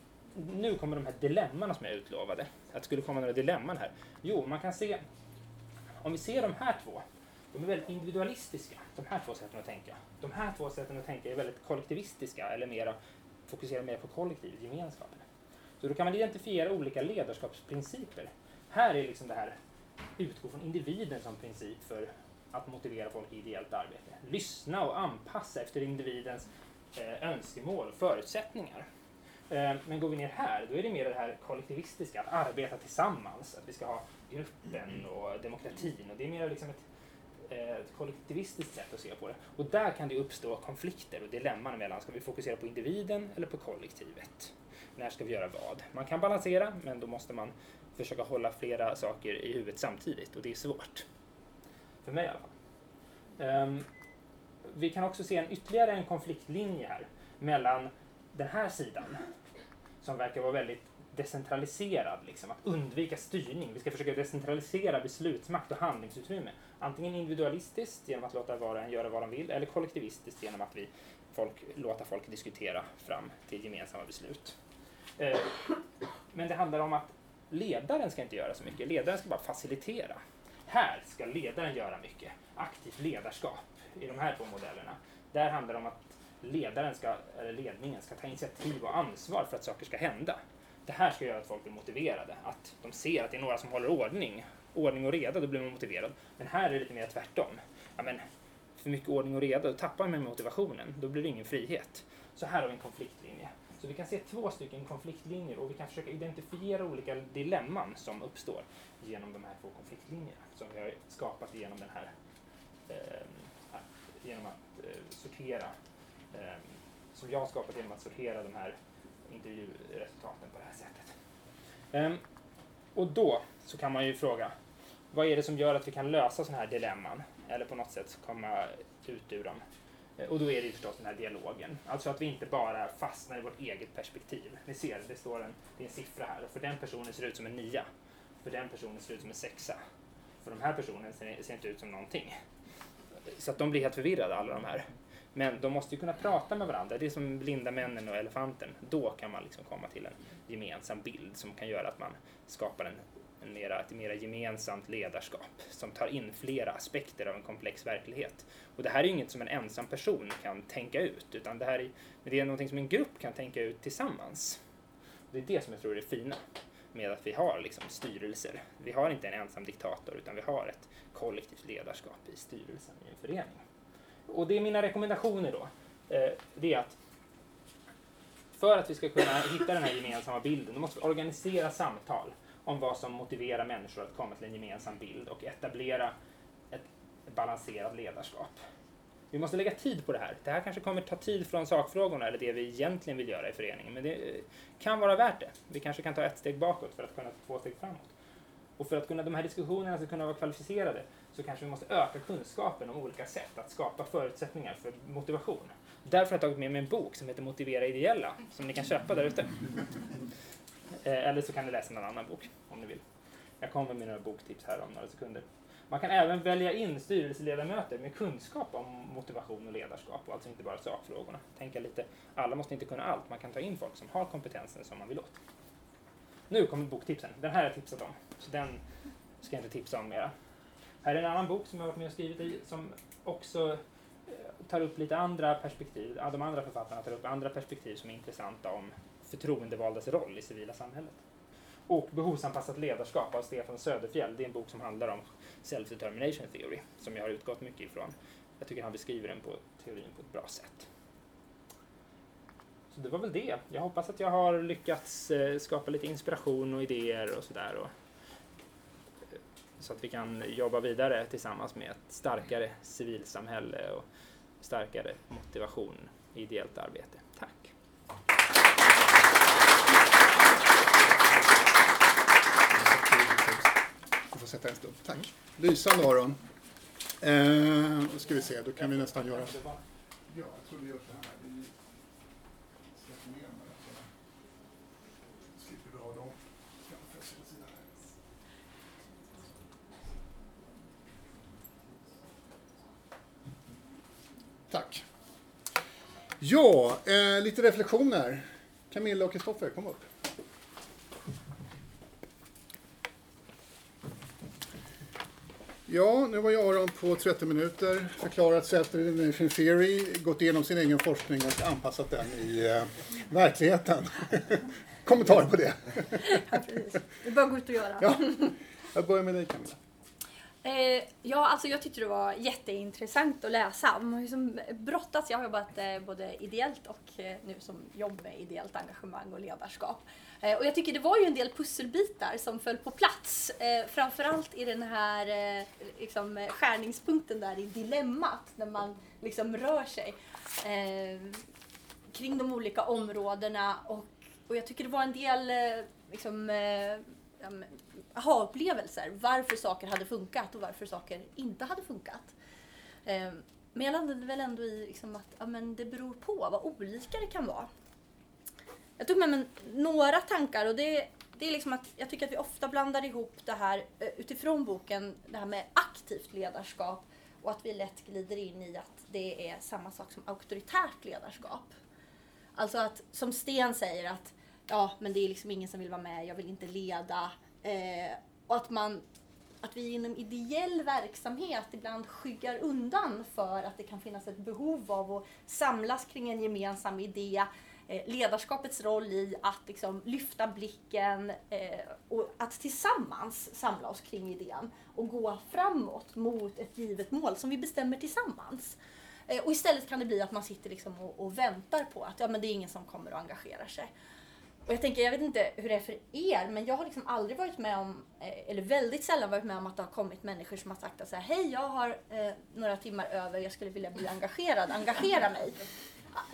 nu kommer de här dilemmana som jag utlovade. Att det skulle komma några dilemman här. Jo, man kan se, om vi ser de här två, de är väldigt individualistiska, de här två sätten att tänka. De här två sätten att tänka är väldigt kollektivistiska eller mera, fokuserar mer på kollektivet, gemenskapen. Så då kan man identifiera olika ledarskapsprinciper. Här är liksom det här, utgå från individen som princip för att motivera folk i ideellt arbete. Lyssna och anpassa efter individens eh, önskemål och förutsättningar. Eh, men går vi ner här, då är det mer det här kollektivistiska, att arbeta tillsammans, att vi ska ha gruppen och demokratin. Och det är mer liksom ett, Eh, ett kollektivistiskt sätt att se på det. Och där kan det uppstå konflikter och dilemman mellan, ska vi fokusera på individen eller på kollektivet? När ska vi göra vad? Man kan balansera, men då måste man försöka hålla flera saker i huvudet samtidigt och det är svårt. För mig i alla fall. Um, vi kan också se en ytterligare en konfliktlinje här mellan den här sidan som verkar vara väldigt decentraliserad, liksom, att undvika styrning. Vi ska försöka decentralisera beslutsmakt och handlingsutrymme. Antingen individualistiskt genom att låta var och en göra vad de vill eller kollektivistiskt genom att vi folk, låta folk diskutera fram till gemensamma beslut. Eh, men det handlar om att ledaren ska inte göra så mycket. Ledaren ska bara facilitera. Här ska ledaren göra mycket. Aktivt ledarskap i de här två modellerna. Där handlar det om att ledaren ska, eller ledningen ska ta initiativ och ansvar för att saker ska hända. Det här ska göra att folk blir motiverade, att de ser att det är några som håller ordning. Ordning och reda, då blir man motiverad. Men här är det lite mer tvärtom. Ja, men för mycket ordning och reda, då tappar man motivationen. Då blir det ingen frihet. Så här har vi en konfliktlinje. Så vi kan se två stycken konfliktlinjer och vi kan försöka identifiera olika dilemman som uppstår genom de här två konfliktlinjerna som vi har skapat genom den här, eh, genom att eh, sortera eh, som jag har skapat genom att sortera de här intervjuresultaten på det här sättet. Eh, och då så kan man ju fråga, vad är det som gör att vi kan lösa sådana här dilemman? Eller på något sätt komma ut ur dem? Eh, och då är det förstås den här dialogen. Alltså att vi inte bara fastnar i vårt eget perspektiv. Ni ser, det står en, det är en siffra här och för den personen ser det ut som en nia. För den personen ser det ut som en sexa. För de här personerna ser ser inte ut som någonting. Så att de blir helt förvirrade alla de här. Men de måste ju kunna prata med varandra. Det är som blinda männen och elefanten. Då kan man liksom komma till en gemensam bild som kan göra att man skapar en, en mera, ett mera gemensamt ledarskap som tar in flera aspekter av en komplex verklighet. Och det här är inget som en ensam person kan tänka ut, utan det här är, det är någonting som en grupp kan tänka ut tillsammans. Det är det som jag tror är det fina med att vi har liksom styrelser. Vi har inte en ensam diktator, utan vi har ett kollektivt ledarskap i styrelsen i en förening och det är mina rekommendationer då. Eh, det är att för att vi ska kunna hitta den här gemensamma bilden, då måste vi organisera samtal om vad som motiverar människor att komma till en gemensam bild och etablera ett balanserat ledarskap. Vi måste lägga tid på det här. Det här kanske kommer ta tid från sakfrågorna eller det vi egentligen vill göra i föreningen, men det eh, kan vara värt det. Vi kanske kan ta ett steg bakåt för att kunna ta två steg framåt. Och för att kunna, de här diskussionerna ska kunna vara kvalificerade så kanske vi måste öka kunskapen om olika sätt att skapa förutsättningar för motivation. Därför har jag tagit med mig en bok som heter Motivera ideella, som ni kan köpa där ute. Eh, eller så kan ni läsa en annan bok om ni vill. Jag kommer med några boktips här om några sekunder. Man kan även välja in styrelseledamöter med kunskap om motivation och ledarskap och alltså inte bara sakfrågorna. Tänka lite, alla måste inte kunna allt. Man kan ta in folk som har kompetensen som man vill åt. Nu kommer boktipsen. Den här har jag tipsat om, så den ska jag inte tipsa om mera. Här är en annan bok som jag har varit med och skrivit i som också eh, tar upp lite andra perspektiv. De andra författarna tar upp andra perspektiv som är intressanta om förtroendevaldas roll i civila samhället. Och Behovsanpassat ledarskap av Stefan Söderfjell. Det är en bok som handlar om self-determination theory som jag har utgått mycket ifrån. Jag tycker han beskriver den på teorin på ett bra sätt. Så det var väl det. Jag hoppas att jag har lyckats eh, skapa lite inspiration och idéer och sådär. Eh, så att vi kan jobba vidare tillsammans med ett starkare civilsamhälle och starkare motivation i ideellt arbete. Tack! Du får sätta en stund. Tack. Lysande Aron. Eh, då ska vi se, då kan vi nästan göra... Ja, jag tror vi gör så här. Vi släpper ner de här så slipper vi ha dem framför oss hela tiden. Tack. Ja, eh, lite reflektioner. Camilla och Kristoffer, kom upp. Ja, nu ju Aron på 30 minuter förklarat Settler Nation Theory, gått igenom sin egen forskning och anpassat den i eh, verkligheten. Kommentarer på det? Ja, precis. Det är bara att gå ut och göra. Ja. Jag börjar med dig Camilla. Eh, ja, alltså jag tyckte det var jätteintressant att läsa. Man har ju som brottats, jag har jobbat eh, både ideellt och eh, nu som jobb med ideellt engagemang och ledarskap. Eh, och jag tycker det var ju en del pusselbitar som föll på plats. Eh, framförallt i den här eh, liksom, eh, skärningspunkten där i dilemmat när man liksom rör sig eh, kring de olika områdena. Och, och jag tycker det var en del eh, liksom, eh, aha-upplevelser. Varför saker hade funkat och varför saker inte hade funkat. Eh, men jag landade väl ändå i liksom att ja, men det beror på vad olika det kan vara. Jag tog med mig några tankar och det, det är liksom att jag tycker att vi ofta blandar ihop det här eh, utifrån boken, det här med aktivt ledarskap och att vi lätt glider in i att det är samma sak som auktoritärt ledarskap. Alltså att, som Sten säger, att ja, men det är liksom ingen som vill vara med, jag vill inte leda. Eh, och att man att vi inom ideell verksamhet ibland skyggar undan för att det kan finnas ett behov av att samlas kring en gemensam idé. Eh, ledarskapets roll i att liksom lyfta blicken eh, och att tillsammans samla oss kring idén och gå framåt mot ett givet mål som vi bestämmer tillsammans. Eh, och istället kan det bli att man sitter liksom och, och väntar på att ja, men det är ingen som kommer och engagerar sig. Och jag tänker, jag vet inte hur det är för er, men jag har liksom aldrig varit med om, eh, eller väldigt sällan varit med om att det har kommit människor som har sagt att så här, hej jag har eh, några timmar över, jag skulle vilja bli engagerad, engagera mig.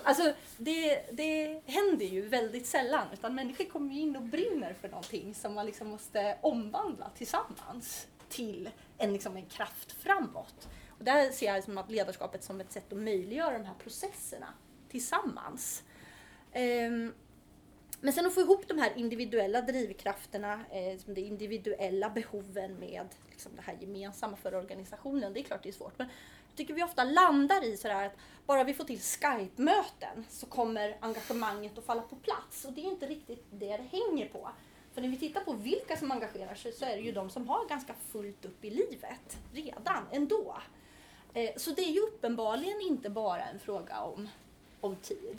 Alltså det, det händer ju väldigt sällan, utan människor kommer ju in och brinner för någonting som man liksom måste omvandla tillsammans till en, liksom en kraft framåt. Och där ser jag liksom att ledarskapet som ett sätt att möjliggöra de här processerna tillsammans. Um, men sen att få ihop de här individuella drivkrafterna, eh, de individuella behoven med liksom det här gemensamma för organisationen, det är klart det är svårt. Men jag tycker vi ofta landar i sådär att bara vi får till Skype-möten så kommer engagemanget att falla på plats. Och det är inte riktigt det det hänger på. För när vi tittar på vilka som engagerar sig så är det ju de som har ganska fullt upp i livet redan ändå. Eh, så det är ju uppenbarligen inte bara en fråga om, om tid.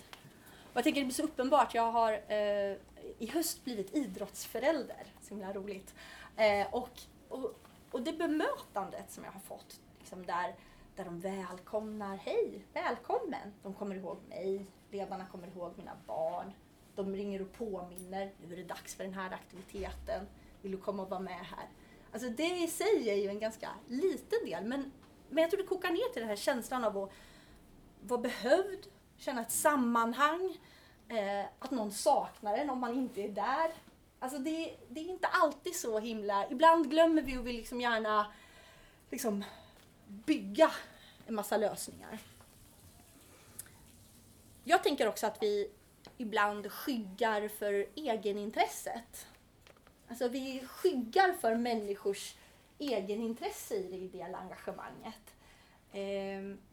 Och jag tänker det blir så uppenbart. Jag har eh, i höst blivit idrottsförälder. Så himla roligt. Eh, och, och, och det bemötandet som jag har fått, liksom där, där de välkomnar, hej, välkommen. De kommer ihåg mig, ledarna kommer ihåg mina barn. De ringer och påminner, nu är det dags för den här aktiviteten. Vill du komma och vara med här? Alltså det i sig är ju en ganska liten del, men, men jag tror det kokar ner till den här känslan av att vara behövd, känna ett sammanhang, eh, att någon saknar en om man inte är där. Alltså det, det, är inte alltid så himla... Ibland glömmer vi och vill liksom gärna liksom bygga en massa lösningar. Jag tänker också att vi ibland skyggar för egenintresset. Alltså vi skyggar för människors egenintresse i det ideella engagemanget. Eh,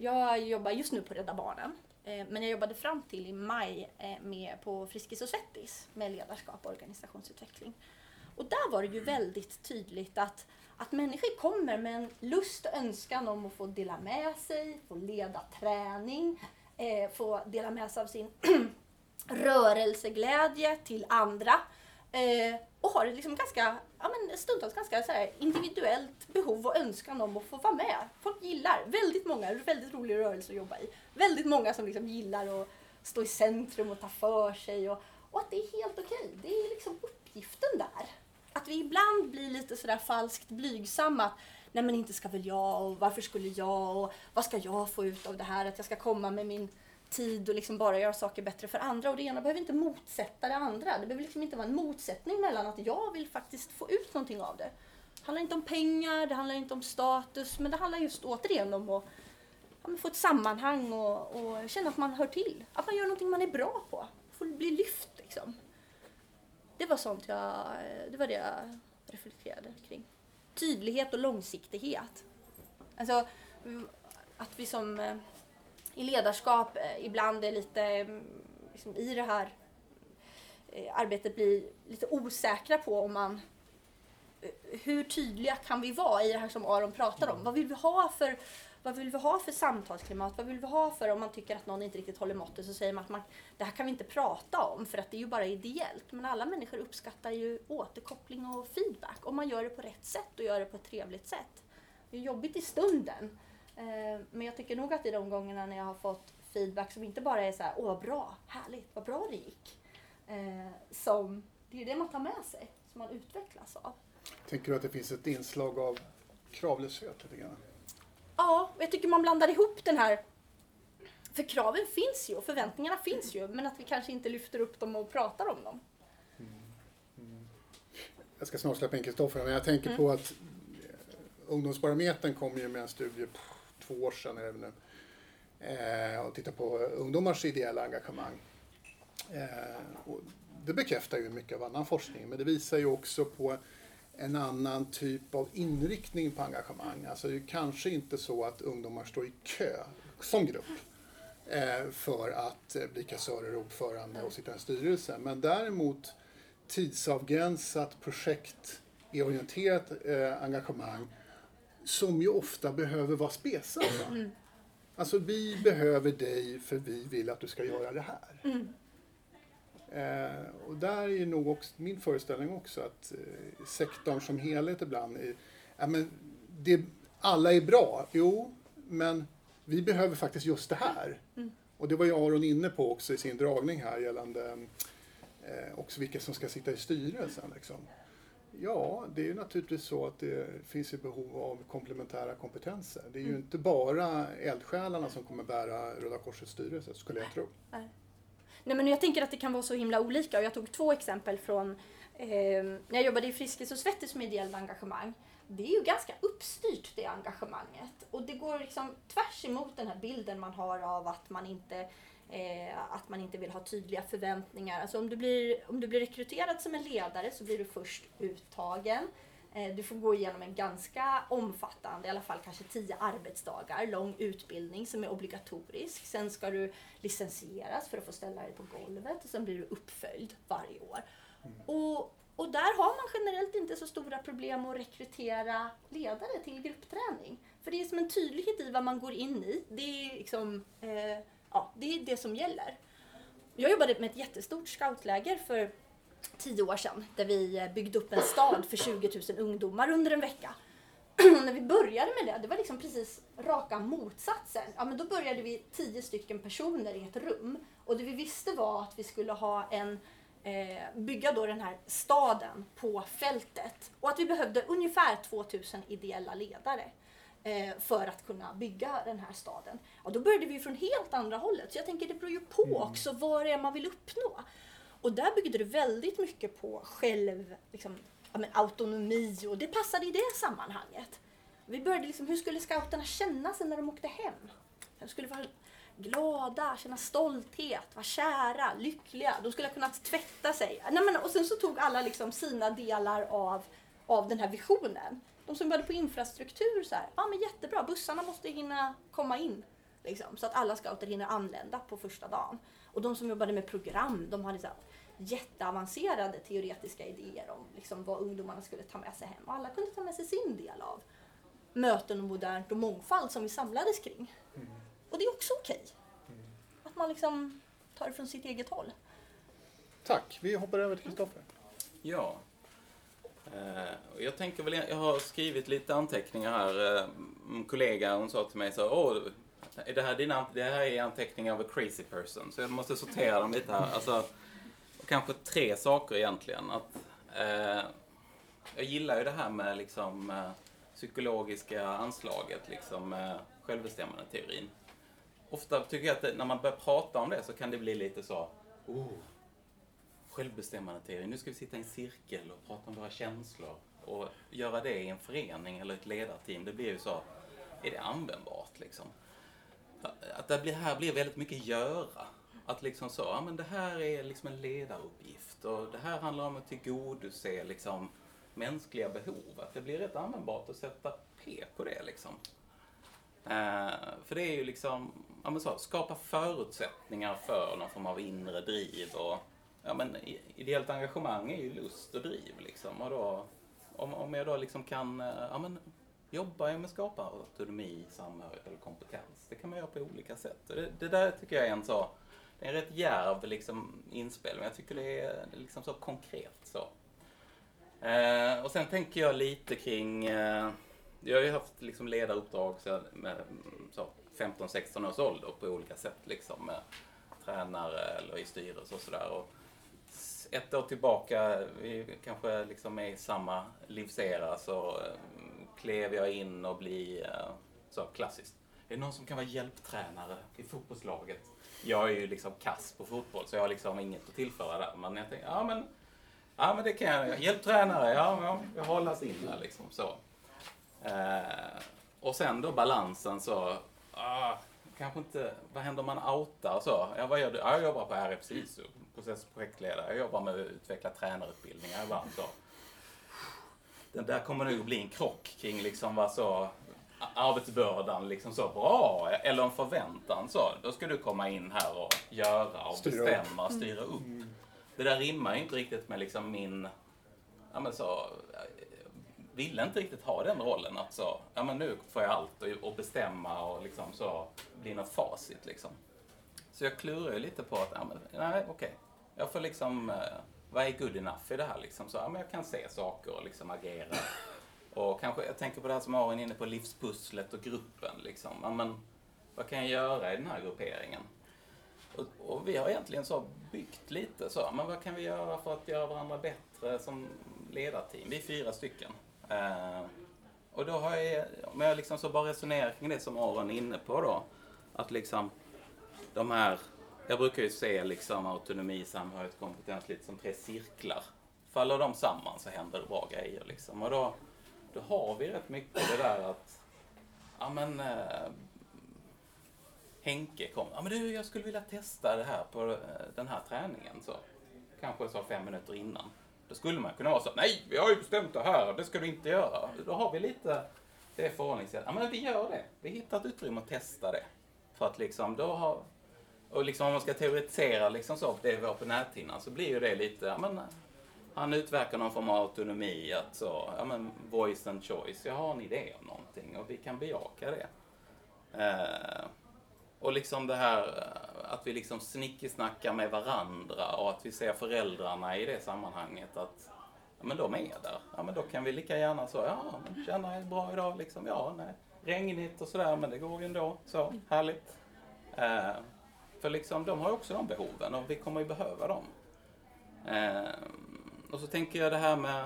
jag jobbar just nu på Rädda Barnen. Eh, men jag jobbade fram till i maj eh, med på Friskis och Svettis med ledarskap och organisationsutveckling. Och där var det ju väldigt tydligt att, att människor kommer med en lust och önskan om att få dela med sig, få leda träning, eh, få dela med sig av sin rörelseglädje till andra. Eh, och har liksom ganska, ja men stundtals ganska så här individuellt behov och önskan om att få vara med. Folk gillar, väldigt många, väldigt rolig rörelse att jobba i. Väldigt många som liksom gillar att stå i centrum och ta för sig och, och att det är helt okej. Det är liksom uppgiften där. Att vi ibland blir lite sådär falskt blygsamma. Nej men inte ska väl jag och varför skulle jag och vad ska jag få ut av det här? Att jag ska komma med min tid och liksom bara göra saker bättre för andra. Och det ena behöver inte motsätta det andra. Det behöver liksom inte vara en motsättning mellan att jag vill faktiskt få ut någonting av det. Det handlar inte om pengar, det handlar inte om status, men det handlar just återigen om att ja, få ett sammanhang och, och, känna att man hör till. Att man gör någonting man är bra på. Få bli lyft liksom. Det var sånt jag, det var det jag reflekterade kring. Tydlighet och långsiktighet. Alltså att vi som eh, i ledarskap eh, ibland är lite mm, liksom, i det här eh, arbetet blir lite osäkra på om man eh, hur tydliga kan vi vara i det här som Aron pratar om? Vad vill vi ha för vad vill vi ha för samtalsklimat? Vad vill vi ha för, om man tycker att någon inte riktigt håller måttet så säger man att man, det här kan vi inte prata om för att det är ju bara ideellt. Men alla människor uppskattar ju återkoppling och feedback om man gör det på rätt sätt och gör det på ett trevligt sätt. Det är jobbigt i stunden. Eh, men jag tycker nog att i de gångerna när jag har fått feedback som inte bara är så här, åh bra, härligt, vad bra det gick. Eh, som, det är det man tar med sig, som man utvecklas av. Tänker du att det finns ett inslag av kravlöshet lite grann? Ja, jag tycker man blandar ihop den här för kraven finns ju och förväntningarna finns ju men att vi kanske inte lyfter upp dem och pratar om dem. Mm. Mm. Jag ska snart släppa in Kristoffer men jag tänker mm. på att Ungdomsbarometern kom ju med en studie två år sedan är det nu, eh, och tittar på ungdomars ideella engagemang. Eh, och det bekräftar ju mycket av annan forskning men det visar ju också på en annan typ av inriktning på engagemang. Alltså det är kanske inte så att ungdomar står i kö som grupp eh, för att eh, bli kassörer, ordförande och sitta i en styrelse. Men däremot tidsavgränsat projekt i eh, engagemang som ju ofta behöver vara spesat. Mm. Alltså vi behöver dig för vi vill att du ska göra det här. Mm. Eh, och där är nog också, min föreställning också att eh, sektorn som helhet ibland är, ja, men det, alla är bra, jo, men vi behöver faktiskt just det här. Mm. Och det var ju Aron inne på också i sin dragning här gällande eh, också vilka som ska sitta i styrelsen. Liksom. Ja, det är ju naturligtvis så att det finns ett behov av komplementära kompetenser. Det är ju mm. inte bara eldsjälarna som kommer bära Röda Korsets styrelse, skulle jag tro. Nej. Nej, men jag tänker att det kan vara så himla olika och jag tog två exempel från eh, när jag jobbade i Friskis och Svettis med ideellt engagemang. Det är ju ganska uppstyrt det engagemanget och det går liksom tvärs emot den här bilden man har av att man inte Eh, att man inte vill ha tydliga förväntningar. Alltså om du, blir, om du blir rekryterad som en ledare så blir du först uttagen. Eh, du får gå igenom en ganska omfattande, i alla fall kanske tio arbetsdagar, lång utbildning som är obligatorisk. Sen ska du licensieras för att få ställa dig på golvet och sen blir du uppföljd varje år. Mm. Och, och där har man generellt inte så stora problem att rekrytera ledare till gruppträning. För det är som en tydlighet i vad man går in i. Det är, liksom, eh, ja, det, är det som gäller. Jag jobbade med ett jättestort scoutläger för tio år sedan där vi byggde upp en stad för 20 000 ungdomar under en vecka. när vi började med det, det var liksom precis raka motsatsen. Ja, men då började vi tio stycken personer i ett rum och det vi visste var att vi skulle ha en eh, bygga då den här staden på fältet och att vi behövde ungefär 2000 ideella ledare för att kunna bygga den här staden. Och då började vi från helt andra hållet. Så jag tänker det beror ju på mm. också vad det är man vill uppnå. Och där byggde det väldigt mycket på själv, liksom, ja, autonomi och det passade i det sammanhanget. Vi började liksom, hur skulle scouterna känna sig när de åkte hem? De skulle vara glada, känna stolthet, vara kära, lyckliga. De skulle ha kunnat tvätta sig. Nej, men, och sen så tog alla liksom sina delar av, av den här visionen. De som jobbade på infrastruktur, så här, ja men jättebra, bussarna måste hinna komma in. Liksom, så att alla scouter hinner anlända på första dagen. Och de som jobbade med program, de hade så här, jätteavancerade teoretiska idéer om liksom, vad ungdomarna skulle ta med sig hem. Och alla kunde ta med sig sin del av möten och modernt och mångfald som vi samlades kring. Mm. Och det är också okej. Okay. Mm. Att man liksom tar det från sitt eget håll. Tack. Vi hoppar över till Kristoffer. Ja. Eh, jag tänker väl, jag har skrivit lite anteckningar här. Eh, en kollega hon sa till mig så Åh, det här, dina, det här är anteckningar av a crazy person. Så jag måste sortera dem lite här. Alltså, kanske tre saker egentligen. Att, eh, jag gillar ju det här med liksom eh, psykologiska anslaget, liksom eh, självbestämmandeteorin. Ofta tycker jag att det, när man börjar prata om det så kan det bli lite så, oh, självbestämmandeteori, nu ska vi sitta i en cirkel och prata om våra känslor och göra det i en förening eller ett ledarteam, det blir ju så, är det användbart liksom? Att det blir, här blir väldigt mycket göra. Att liksom så, ja men det här är liksom en ledaruppgift och det här handlar om att tillgodose liksom mänskliga behov. Att det blir rätt användbart att sätta P på det liksom. Eh, för det är ju liksom, ja men så, skapa förutsättningar för någon form av inre driv och ja men ideellt engagemang är ju lust och driv liksom. Och då, om, om jag då liksom kan, eh, ja men jobbar jag med att skapa autonomi, samhörighet eller kompetens. Det kan man göra på olika sätt. Det, det där tycker jag är en så, det är en rätt djärv liksom, inspel, men jag tycker det är liksom så konkret. så. Eh, och sen tänker jag lite kring, eh, jag har ju haft liksom ledaruppdrag så, med så, 15-16 års ålder på olika sätt, liksom, med tränare eller i styrelse och sådär. Ett år tillbaka, vi kanske liksom är i samma livsera, så eh, klev jag in och bli eh, så klassiskt. Är det någon som kan vara hjälptränare i fotbollslaget? Jag är ju liksom kass på fotboll så jag har liksom inget att tillföra där. Men jag tänkte, ja men, ja, men det kan jag. Hjälptränare, ja, ja jag hållas in där liksom så. Eh, och sen då balansen så, ah, kanske inte, vad händer om man outar så? Ja, vad gör du? Ja, jag jobbar på RF SISU, processprojektledare. Jag jobbar med att utveckla tränarutbildningar ibland så den där kommer nog bli en krock kring liksom vad så arbetsbördan liksom så bra eller en förväntan så. Då ska du komma in här och göra och styra bestämma och styra upp. Mm. Det där rimmar ju inte riktigt med liksom min, ja men så, ville inte riktigt ha den rollen att så, ja men nu får jag allt och, och bestämma och liksom så bli något facit liksom. Så jag klurar ju lite på att, ja men nej okej, okay jag får liksom eh, vad är good enough i det här liksom? Så, ja, men jag kan se saker och liksom agera. Och kanske, jag tänker på det här som Arin är inne på, livspusslet och gruppen liksom. Ja, men, vad kan jag göra i den här grupperingen? Och, och, vi har egentligen så byggt lite så, men vad kan vi göra för att göra varandra bättre som ledarteam? Vi är fyra stycken. Eh, och då har jag, om jag liksom så bara resonerar kring det som Aron är inne på då, att liksom de här jag brukar ju se liksom autonomi, samhörighet, kompetens lite som tre cirklar. Faller de samman så händer det bra grejer liksom. Och då, då har vi rätt mycket det där att, ja men eh, Henke kom, ja men du jag skulle vilja testa det här på eh, den här träningen så. Kanske sa fem minuter innan. Då skulle man kunna vara så, nej vi har ju bestämt det här, det ska du inte göra. Då har vi lite det förhållningssättet, ja men vi gör det. Vi hittar ett utrymme att testa det. För att liksom, då har, och liksom om man ska teoretisera liksom så, det vi har på näthinnan, så blir ju det lite, ja men han utverkar någon form av autonomi, att så, ja men voice and choice, jag har en idé om någonting och vi kan bejaka det. Eh, och liksom det här eh, att vi liksom snickesnackar med varandra och att vi ser föräldrarna i det sammanhanget att ja, men de är där. Ja men då kan vi lika gärna så, ja men känner jag bra idag liksom, ja nej, regnigt och sådär men det går ju ändå, så härligt. Eh, för liksom, de har också de behoven och vi kommer ju behöva dem. Eh, och så tänker jag det här med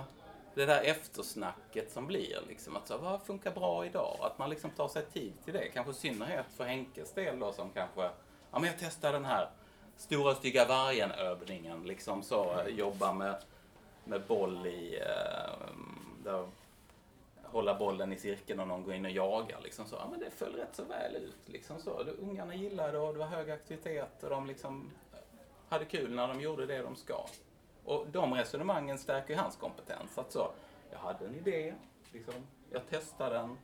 det där eftersnacket som blir. Liksom, att så, vad funkar bra idag? Att man liksom tar sig tid till det. Kanske i synnerhet för Henkes del då som kanske, ja men jag testar den här stora stygga vargen-övningen. Liksom så, eh, jobba med, med boll i, eh, där hålla bollen i cirkeln och någon går in och jagar. Liksom så. Ja, men det föll rätt så väl ut. Liksom så. Ungarna gillade det och det var hög aktivitet och de liksom hade kul när de gjorde det de ska. Och de resonemangen stärker hans kompetens. Att så, jag hade en idé, liksom, jag testade den,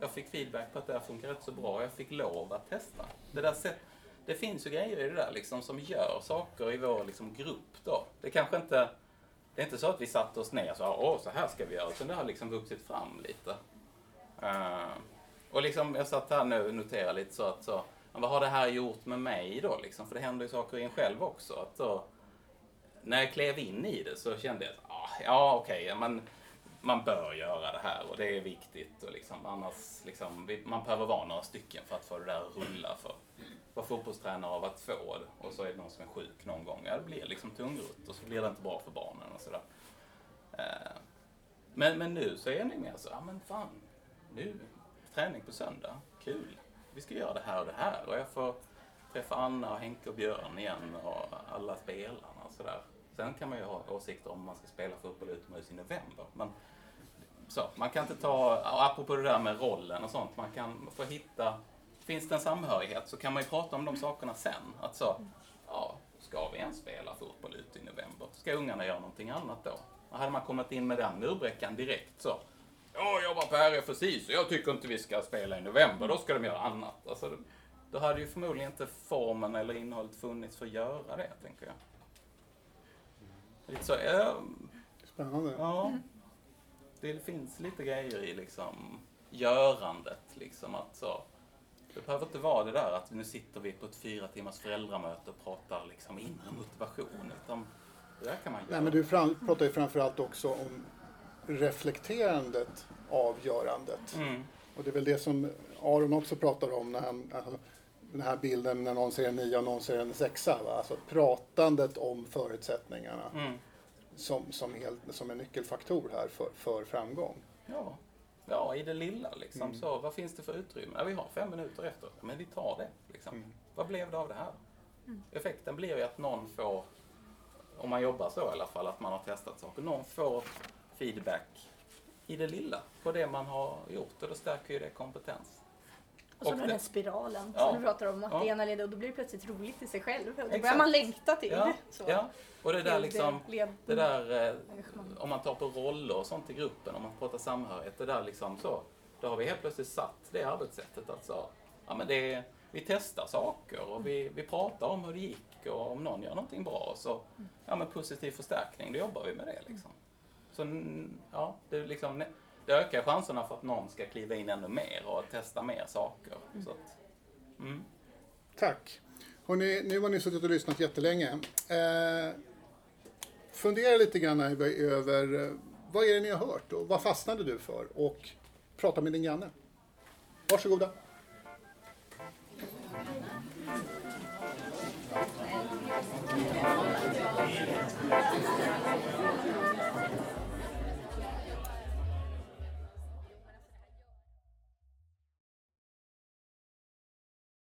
jag fick feedback på att det här funkar rätt så bra, jag fick lov att testa. Det, där sätt, det finns ju grejer i det där liksom, som gör saker i vår liksom, grupp. Då. Det kanske inte det är inte så att vi satte oss ner och sa åh så här ska vi göra, utan det har liksom vuxit fram lite. Uh, och liksom, jag satt här nu och noterade lite så att så, vad har det här gjort med mig då liksom? För det händer ju saker i en själv också. Att då, när jag klev in i det så kände jag att ah, ja okej, okay, man bör göra det här och det är viktigt. Och liksom, annars, liksom, man behöver vara några stycken för att få det där att rulla. För vara fotbollstränare och att två och så är det någon som är sjuk någon gång. Ja, det blir liksom tungrott och så blir det inte bra för barnen och sådär. Eh, men, men nu så är ni mer så, ja men fan, nu, träning på söndag, kul. Vi ska göra det här och det här och jag får träffa Anna och Henke och Björn igen och alla spelarna och sådär. Sen kan man ju ha åsikter om man ska spela fotboll utomhus i november. Men så, man kan inte ta, apropå det där med rollen och sånt, man kan få hitta, finns det en samhörighet så kan man ju prata om de sakerna sen. Att så, ja, ska vi ens spela fotboll ute i november? Ska ungarna göra någonting annat då? Och hade man kommit in med den murbräckan direkt så, jag jobbar på RFSI så jag tycker inte vi ska spela i november, då ska de göra annat. Alltså, då hade ju förmodligen inte formen eller innehållet funnits för att göra det, tänker jag. Lite så, ja, Spännande. ja. Det finns lite grejer i liksom görandet, liksom att så. Det behöver inte vara det där att nu sitter vi på ett fyra timmars föräldramöte och pratar liksom inre motivation, utan det där kan man göra. Nej, men du fram, pratar ju framförallt också om reflekterandet av görandet. Mm. Och det är väl det som Aron också pratar om när han, alltså, den här bilden när någon säger en nia och någon säger en sexa. Va? Alltså pratandet om förutsättningarna Mm. Som, som, helt, som en nyckelfaktor här för, för framgång. Ja. ja, i det lilla liksom. Mm. Så, vad finns det för utrymme? Ja, vi har fem minuter efter, men vi tar det. Liksom. Mm. Vad blev det av det här? Effekten blir ju att någon får, om man jobbar så i alla fall, att man har testat saker, någon får feedback i det lilla på det man har gjort och då stärker ju det kompetens. Och så Och den här spiralen Ja. som du pratar om, att Ja. det ena leder och då blir det plötsligt roligt i sig själv. Och då börjar Exakt. man längta till Ja, så. ja. och det där liksom, det där, eh, om man tar på roller och sånt i gruppen, om man pratar samhörighet, det där liksom så, då har vi helt plötsligt satt det arbetssättet att så, ja men det, vi testar saker och vi, vi pratar om hur det gick och om någon gör någonting bra så, ja men positiv förstärkning, då jobbar vi med det liksom. Så ja, det, är liksom, det ökar chanserna för att någon ska kliva in ännu mer och testa mer saker. Så att, mm. Tack. Hörrni, nu har ni suttit och lyssnat jättelänge. Eh, fundera lite grann över, eh, vad är det ni har hört och vad fastnade du för? Och prata med din granne. Varsågoda. Thank